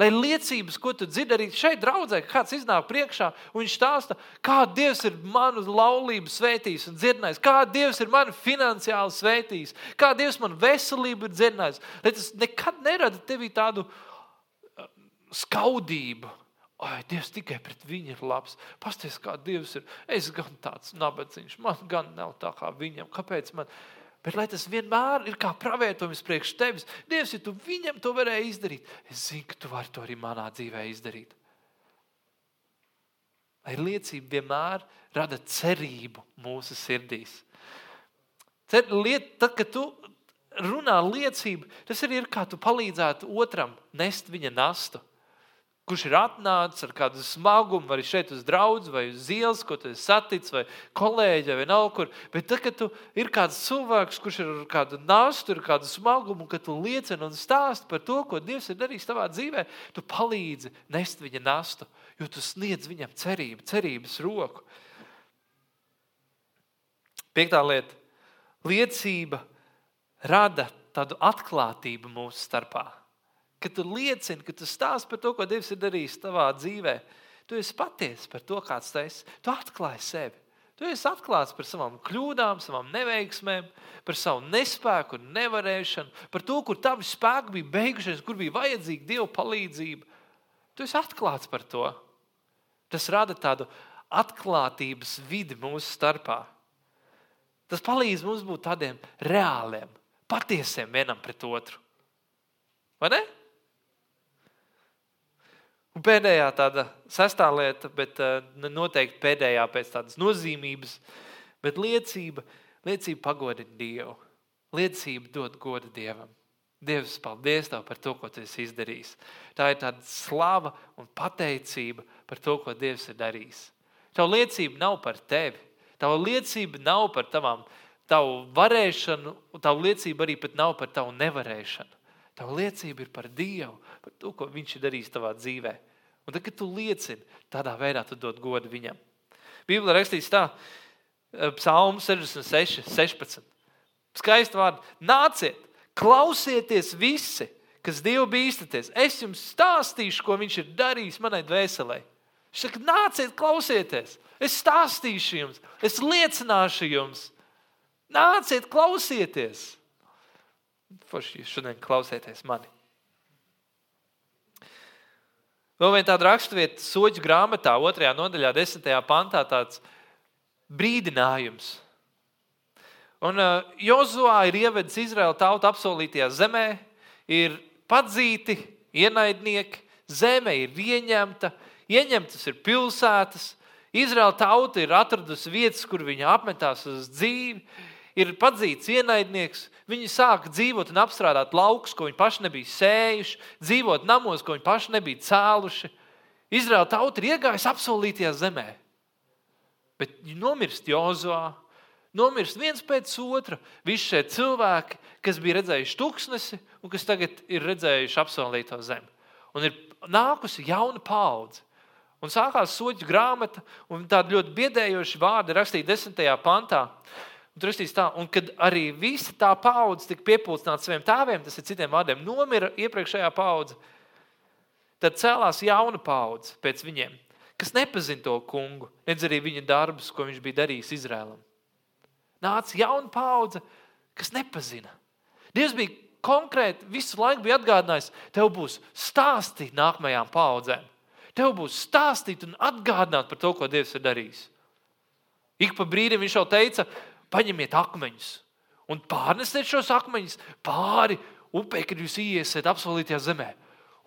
Lai liecības, ko tu dzirdi arī šeit, draudzē, kāds iznāk priekšā un viņš stāsta, kā Dievs ir manu laulību svētījis un dziedinājis, kā Dievs ir mani finansiāli svētījis, kā Dievs man veselību ir dziedinājis. Lai tas nekad nerada tevī tādu uh, skaudību, Ai, Dievs tikai pret viņu ir labs. Pastāstiet, kā Dievs ir. Es gan tāds nabadzīgs, man gan nav tā kā viņam. Kāpēc man? Bet lai tas vienmēr ir kā pravietojums priekš tevis, Dievs, ja tu viņam to varēji izdarīt, es zinu, ka tu vari to arī manā dzīvē izdarīt. Lai liecība vienmēr rada cerību mūsu sirdīs. Lieta, tad, kad tu runā liecību, tas arī ir kā tu palīdzētu otram nest viņa nastu kurš ir atnācis ar kādu smagumu, vai šeit uz draugu, vai uz ielas, ko tu saticis, vai kolēģi, vai nav kur. Bet tad, kad tu ir kāds cilvēks, kurš ir ar kādu nastu, ar kādu smagumu, kad tu liecini un stāsti par to, ko Dievs ir darījis tavā dzīvē, tu palīdzi nest viņa nastu, jo tu sniedz viņam cerību, cerības roku. Piektā lieta - liecība rada tādu atklātību mūsu starpā kad tu liecini, ka tu stāsti par to, ko Dievs ir darījis tavā dzīvē, tu esi patiesa par to, kāds tu esi. Tu atklāji sevi. Tu esi atklāts par savām kļūdām, savām neveiksmēm, par savu nespēku un nevarēšanu, par to, kur tavi spēki bija beigušies, kur bija vajadzīga Dieva palīdzība. Tu esi atklāts par to. Tas rada tādu atklātības vidi mūsu starpā. Tas palīdz mums būt tādiem reāliem, patiesiem vienam pret otru. Vai ne? Un pēdējā tāda sestā lieta, bet uh, noteikti pēdējā pēc tādas nozīmības, bet liecība, liecība pagodina Dievu. Liecība dod godu Dievam. Dievs, paldies tev par to, ko tu esi izdarījis. Tā ir tāda slava un pateicība par to, ko Dievs ir darījis. Tava liecība nav par tevi. Tava liecība nav par tavām, tavu varēšanu, tava liecība arī nav par tavu nevarēšanu. Tava liecība ir par Dievu, par to, ko Viņš ir darījis tavā dzīvē. Un tad, kad tu liecini, tādā veidā tu dod godu viņam. Bībelē rakstīts tā, eh, Psalm 66, 16. Skaisti vārdi. Nāciet, klausieties visi, kas Dievu bīstaties. Es jums stāstīšu, ko Viņš ir darījis manai dvēselē. Viņš saka, nāciet, klausieties. Es stāstīšu jums, es liecināšu jums. Nāciet, klausieties! Forši jūs šodien klausieties mani. Vēl viena tāda raksturvieta, soļu grāmatā, otrajā nodaļā, desmitajā pantā, tāds brīdinājums. Un uh, Jozua ir ievedis Izraēlu tautu apsolītajā zemē, ir padzīti ienaidnieki, zeme ir ieņemta, ieņemtas ir pilsētas. Izraēla tauta ir atradusi vietas, kur viņa apmetās uz dzīvi, ir padzīts ienaidnieks, Viņi sāka dzīvot un apstrādāt laukus, ko viņi paši nebija sējuši, dzīvot namos, ko viņi paši nebija cēluši. Izraēla tauta ir iegājusi apsolītajā zemē. Bet nomirst Jozovā, nomirst viens pēc otra. Visi šie cilvēki, kas bija redzējuši tūkstnesi un kas tagad ir redzējuši apsolīto zemi. Un ir nākusi jauna paudze. Un sākās soļu grāmata, un tāda ļoti biedējoša vārda rakstīta desmitajā pantā. Un tur rakstīts tā, un kad arī visa tā paudze tika piepildīta saviem tēviem, tas ir citiem vārdiem, nomira iepriekšējā paudze, tad cēlās jauna paudze pēc viņiem, kas nepazina to kungu, nedz arī viņa darbus, ko viņš bija darījis Izrēlam. Nāca jauna paudze, kas nepazina. Dievs bija konkrēti visu laiku bija atgādinājis, tev būs stāstīt nākamajām paudzēm. Tev būs stāstīt un atgādināt par to, ko Dievs ir darījis. Ik pa brīdim viņš jau teica, paņemiet akmeņus un pārnesiet šos akmeņus pāri upei, kad jūs iesiet apsolītajā zemē.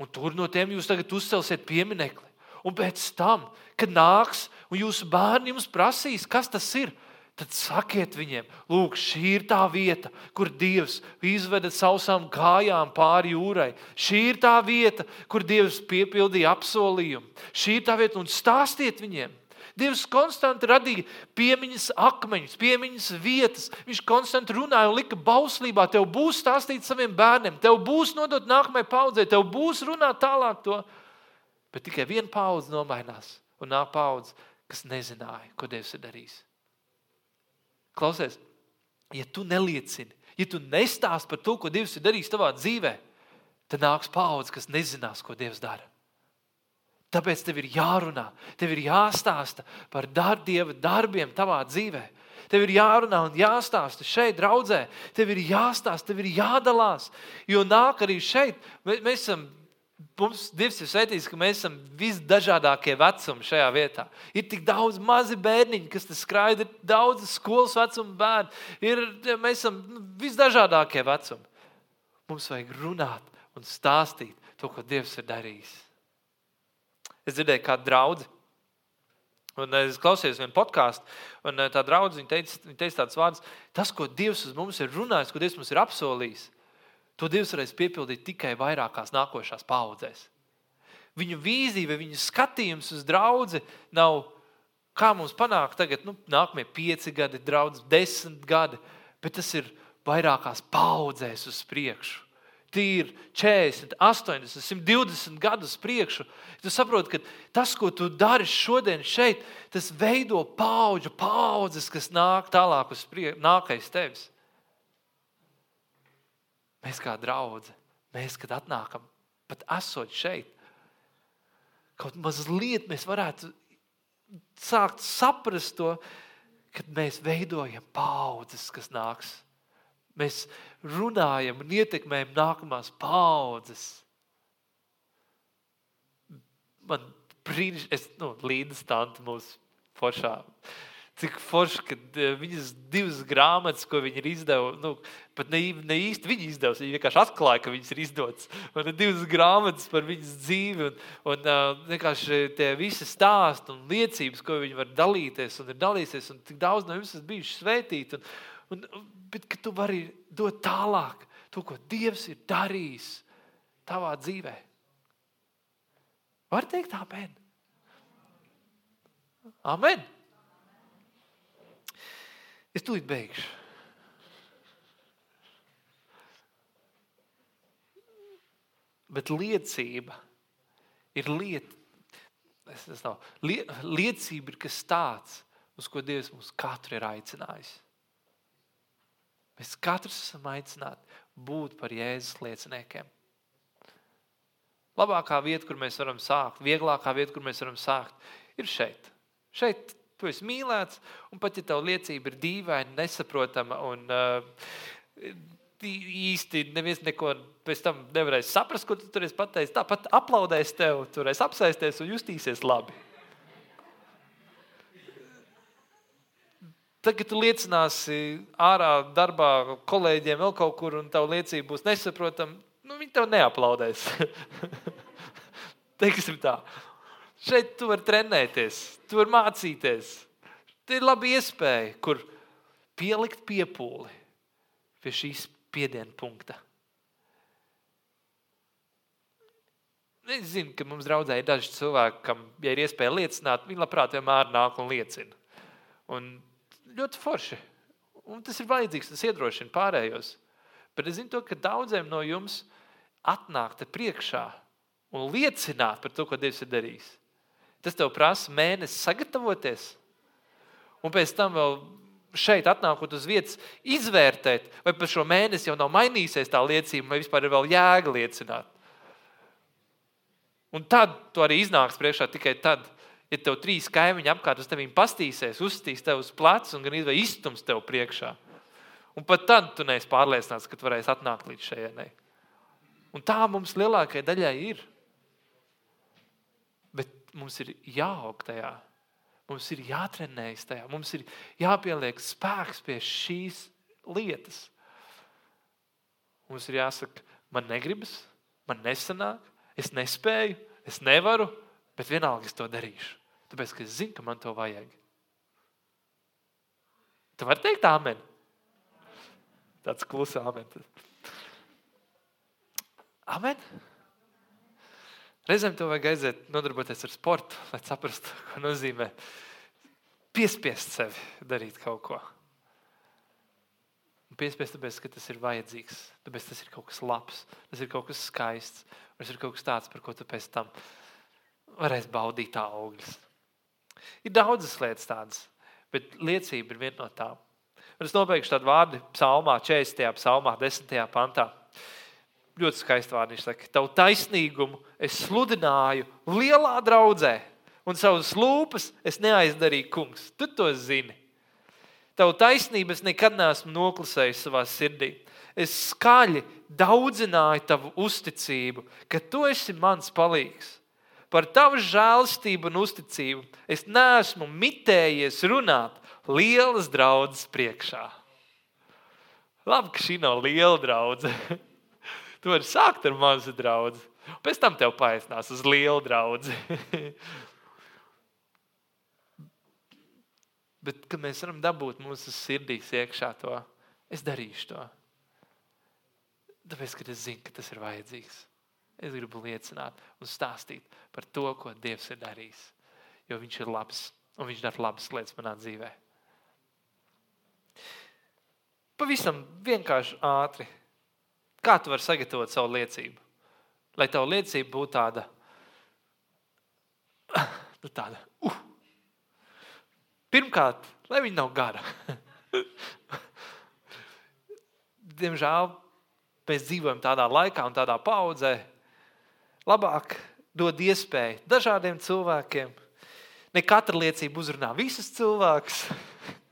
Un tur no tiem jūs tagad uzcelsiet pieminekli. Un pēc tam, kad nāks un jūsu bērni jums prasīs, kas tas ir, tad sakiet viņiem, lūk, šī ir tā vieta, kur Dievs izveda sausām kājām pāri jūrai. Šī ir tā vieta, kur Dievs piepildīja apsolījumu. Šī ir tā vieta, un stāstiet viņiem. Dievs konstanti radīja piemiņas akmeņus, piemiņas vietas. Viņš konstanti runāja un lika bauslībā. Tev būs stāstīt saviem bērniem, tev būs nodot nākamajai paudzei, tev būs runāt tālāk to. Bet tikai viena paudze nomainās, un nāk paudze, kas nezināja, ko Dievs ir darījis. Klausies, ja tu neliecini, ja tu nestāsti par to, ko Dievs ir darījis tavā dzīvē, tad nāks paudze, kas nezinās, ko Dievs dara. Tāpēc tev ir jārunā, tev ir jāstāsta par dar, Dieva darbiem tavā dzīvē. Tev ir jārunā un jāstāsta šeit, draudzē. Tev ir jāstāsta, tev ir jādalās. Jo nāk arī šeit, mēs, mēs esam Mums Dievs ir sveitījis, ka mēs esam visdažādākie vecumi šajā vietā. Ir tik daudz mazi bērniņi, kas skraida, ir daudz skolas vecuma bērnu. Ir, mēs esam nu, visdažādākie vecumi. Mums vajag runāt un stāstīt to, ko Dievs ir darījis. Es dzirdēju, kā draugi. Un es klausījos vienu podkāstu, un tā draudzene teica, teica tādus vārdus: Tas, ko Dievs uz mums ir runājis, ko Dievs mums ir apsolījis, To Dievs varēs piepildīt tikai vairākās nākošās paudzēs. Viņu vīzija vai viņa skatījums uz draugu nav, kā mums panākt tagad, nu, nākamie pieci gadi, draugs, desmit gadi, bet tas ir vairākās paudzēs uz priekšu. Tīri 40, 80, 120 gadus priekšu. Tu saproti, ka tas, ko tu dari šodien šeit, tas veido paudžu paudzes, kas nāk tālāk uz priekšu, nākais tevis. Mēs kā draugi, mēs, kad atnākam, pat esot šeit, kaut mazliet mēs varētu sākt saprast to, kad mēs veidojam paudzes, kas nāks. Mēs runājam un ietekmējam nākamās paudzes. Man brīnišķīgi, es nu, līdzi tanti mūsu foršā cik forši, ka eh, viņas divas grāmatas, ko viņi ir izdevusi, nu, pat ne, ne īsti viņi izdevusi, viņi vienkārši atklāja, ka viņas ir izdotas. Un ir divas grāmatas par viņas dzīvi, un, un uh, vienkārši tie visi stāsti un liecības, ko viņi var dalīties un ir dalīsies, un tik daudz no jums ir bijuši svētīti. Un, un, bet ka tu vari dot tālāk to, ko Dievs ir darījis tavā dzīvē. Var teikt, amen. Amen. Es tūlīt beigšu. Bet liecība ir lieta, tas nav, lie, liecība ir kas tāds, uz ko Dievs mums katru ir aicinājis. Mēs katrs esam aicināti būt par Jēzus lieciniekiem. Labākā vieta, kur mēs varam sākt, vieglākā vieta, kur mēs varam sākt, ir šeit. Šeit Tu esi mīlēts, un pat ja tava liecība ir dīvaina, nesaprotama un uh, īsti neviens neko pēc tam nevarēs saprast, ko tu tur esi pateicis. Tāpat aplaudēs tev, turēs apsēsties un justīsies labi. Tad, kad tu liecināsi ārā darbā kolēģiem vēl kaut kur, un tava liecība būs nesaprotama, nu, viņi tev neaplaudēs. Teiksim tā. Šeit tu vari trenēties, tu vari mācīties. Tā ir laba iespēja, kur pielikt piepūli pie šīs piedienu punkta. Es zinu, ka mums draudzē ir daži cilvēki, kam, ja ir iespēja liecināt, viņi labprāt vienmēr nāk un liecina. Un ļoti forši. Un tas ir vajadzīgs, tas iedrošina pārējos. Bet es zinu, to, ka daudziem no jums atnākt priekšā un liecināt par to, ko Dievs ir darījis. Tas tev prasa mēnesi sagatavoties. Un pēc tam vēl šeit, atnākot uz vietas, izvērtēt, vai par šo mēnesi jau nav mainījusies tā liecība, vai vispār ir vēl jēga liecināt. Un tad tu arī iznāks priekšā tikai tad, ja tev trīs kaimiņi apkārt uz tevi pastīsies, uzstīs tev uz pleca un gan iztums tev priekšā. Un pat tad tu neesi pārliecināts, ka tu varēsi atnākt līdz šejienei. Un tā mums lielākajai daļai ir. Bet mums ir jāaug tajā. Mums ir jātrenējas tajā. Mums ir jāpieliek spēks pie šīs lietas. Mums ir jāsaka, man negribas, man nesanāk, es nespēju, es nevaru, bet vienalga es to darīšu. Tāpēc, ka es zinu, ka man to vajag. Tu vari teikt, amen. Tāds klusa amen. Amen. Reizēm to vajag aiziet, nodarboties ar sportu, lai saprastu, ko nozīmē piespiest sevi darīt kaut ko. Un piespiest, tāpēc, ka tas ir vajadzīgs, tāpēc tas ir kaut kas labs, tas ir kaut kas skaists, tas ir kaut kas tāds, par ko tu pēc tam varēsi baudīt augļus. Ir daudzas lietas tādas, bet liecība ir viena no tām. Un es nobeigšu tādu vārdu psalmā, 40. psalmā, 10. pantā ļoti skaisti vārdi. Viņš saka, tavu taisnīgumu es sludināju lielā draudzē, un savas lūpas es neaizdarīju, kungs. Tu to zini. Tavu taisnību es nekad neesmu noklusējis savā sirdī. Es skaļi daudzināju tavu uzticību, ka tu esi mans palīgs. Par tavu žēlastību un uzticību es neesmu mitējies runāt lielas draudzes priekšā. Labi, ka šī nav liela draudzene. Tu vari sākt ar mazu draugu, pēc tam tev paaicinās uz lielu draugu. Bet, kad mēs varam dabūt mūsu sirdīs iekšā to, es darīšu to. Tāpēc, ka es zinu, ka tas ir vajadzīgs. Es gribu liecināt un stāstīt par to, ko Dievs ir darījis. Jo Viņš ir labs un Viņš dara labas lietas manā dzīvē. Pavisam vienkārši ātri Kā tu vari sagatavot savu liecību? Lai tava liecība būtu tāda, nu, tāda uh. pirmkārt, lai viņa nav gara. Diemžēl mēs dzīvojam tādā laikā un tādā paudzē. Labāk dod iespēju dažādiem cilvēkiem. Ne katra liecība uzrunā visus cilvēkus,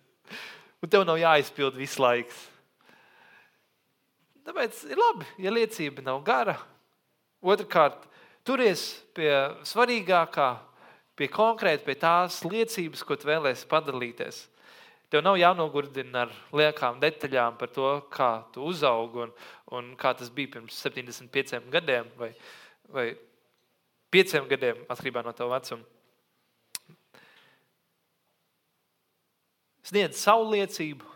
un tev nav jāizpild visu laiku. Tāpēc ir labi, ja liecība nav gara. Otrakārt, turies pie svarīgākā, pie konkrēti pie tās liecības, ko tu vēlēsies padalīties. Tev nav jānogurdina ar liekām detaļām par to, kā tu uzaugi un, un kā tas bija pirms 75 gadiem vai, vai 5 gadiem, atkarībā no tava vecuma. Sniedz savu liecību,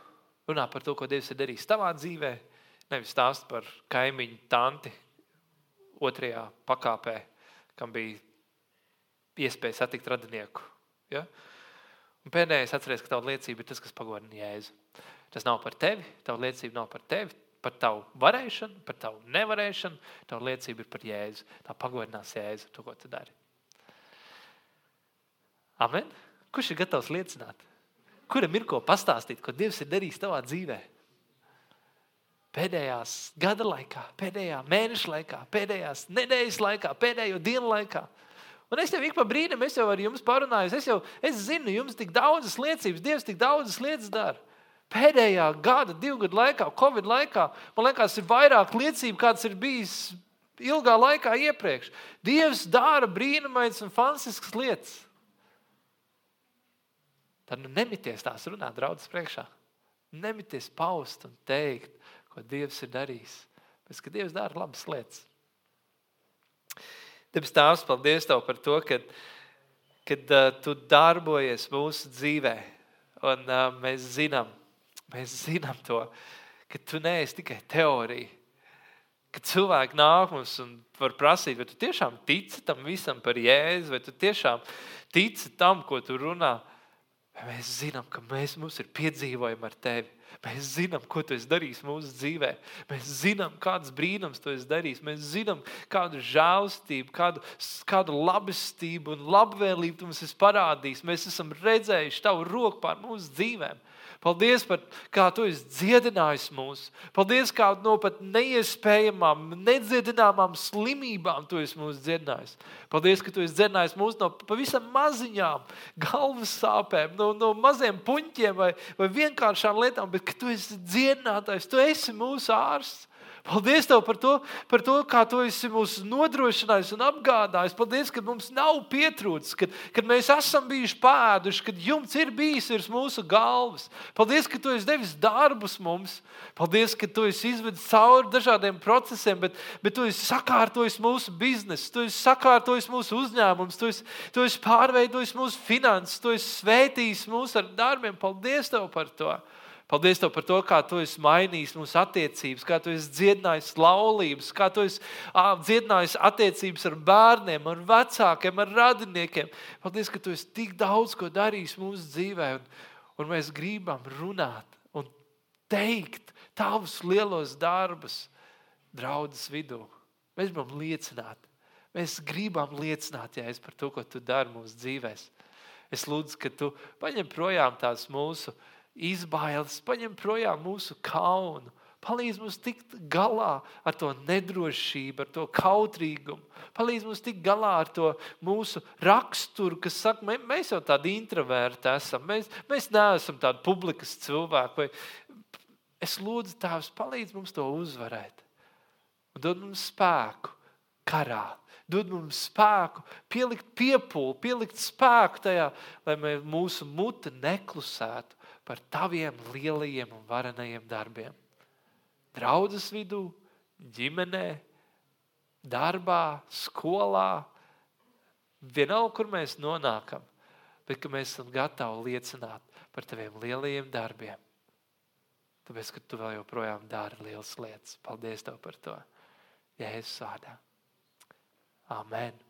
runā par to, ko Dievs ir darījis tavā dzīvēm Nevis stāst par kaimiņu tanti otrajā pakāpē, kam bija iespēja satikt radinieku. Ja? Un pēdējais atceries, ka tava liecība ir tas, kas pagodina Jēzu. Tas nav par tevi, tava liecība nav par tevi, par tavu varēšanu, par tavu nevarēšanu. Tava liecība ir par Jēzu. Tā pagodinās Jēzu, to, ko tu dari. Amen. Kurš ir gatavs liecināt? Kuram ir ko pastāstīt, ko Dievs ir darījis tavā dzīvēm? pēdējās gada laikā, pēdējā mēneša laikā, pēdējās nedēļas laikā, pēdējo dienu laikā. Un es jau ik pa brīdim es jau ar jums parunāju, es jau es zinu, jums tik daudzas liecības, Dievs tik daudzas lietas dara. Pēdējā gada, divu gadu laikā, Covid laikā, man liekas, ir vairāk liecību, kāds ir bijis ilgā laikā iepriekš. Dievs dara brīnumainas un fantastiskas lietas. Tad nu nemities tās runāt draudzes priekšā. Nemities paust un teikt, ko Dievs ir darījis. Pēc ka Dievs dara labas lietas. Tāpēc Tēvs, paldies Tev par to, ka kad, uh, Tu darbojies mūsu dzīvē. Un uh, mēs zinām, mēs zinām to, ka Tu neesi tikai teorija. Kad cilvēki nāk mums un var prasīt, vai tu tiešām tici tam visam par jēzu, vai tu tiešām tici tam, ko tu runā, mēs zinām, ka mēs, mums ir piedzīvojumi ar tevi Mēs zinām, ko tu esi darījis mūsu dzīvē. Mēs zinām, kādas brīnums tu esi darījis. Mēs zinām, kādu žēlstību, kādu, kādu labestību un labvēlību tu mums esi parādījis. Mēs esam redzējuši tavu roku pār mūsu dzīvēm. Paldies par kā tu esi dziedinājis mūs. Paldies, kā no pat neiespējamām, nedziedināmām slimībām tu esi mūs dziedinājis. Paldies, ka tu esi dziedinājis mūs no pavisam maziņām galvas sāpēm, no, no maziem puņķiem vai, vai vienkāršām lietām, bet ka tu esi dziedinātājs, tu esi mūsu ārsts. Paldies Tev par to, par to kā Tu esi mūs nodrošinājis un apgādājis. Paldies, ka mums nav pietrūcis, kad, kad mēs esam bijuši pēduši, kad jums ir bijis virs mūsu galvas. Paldies, ka Tu esi devis darbus mums. Paldies, ka Tu esi izvedis cauri dažādiem procesiem, bet, bet Tu esi sakārtojis mūsu biznesu, Tu esi sakārtojis mūsu uzņēmumus, Tu esi, tu esi pārveidojis mūsu finanses, Tu esi svētījis mūs ar darbiem. Paldies Tev par to! Paldies Tev par to, kā Tu esi mainījis mūsu attiecības, kā Tu esi dziedinājis laulības, kā Tu esi dziedinājis attiecības ar bērniem, ar vecākiem, ar radiniekiem. Paldies, ka Tu esi tik daudz ko darījis mūsu dzīvē, un, un mēs gribam runāt un teikt Tavus lielos darbus draudzes vidū. Mēs gribam liecināt. Mēs gribam liecināt, es par to, ko Tu dari mūsu dzīvēm. Es lūdzu, ka Tu paņem projām tās mūsu izbailes, paņem projām mūsu kaunu. Palīdz mums tikt galā ar to nedrošību, ar to kautrīgumu. Palīdz mums tikt galā ar to mūsu raksturu, kas saka, mē, mēs jau tādi introverti esam. Mēs, mēs neesam tādi publikas cilvēki. Vai es lūdzu, Tēvs, palīdz mums to uzvarēt. Un dod mums spēku karā. Dod mums spēku, pielikt piepūli, pielikt spēku tajā, lai mūsu mute neklusētu par taviem lielajiem un varenajiem darbiem. Draudzes vidū, ģimenē, darbā, skolā, vienalga, kur mēs nonākam, bet ka mēs esam gatavi liecināt par taviem lielajiem darbiem. Tāpēc, ka tu vēl joprojām dari lielas lietas. Paldies tev par to. Jēzus vārdā. Amen.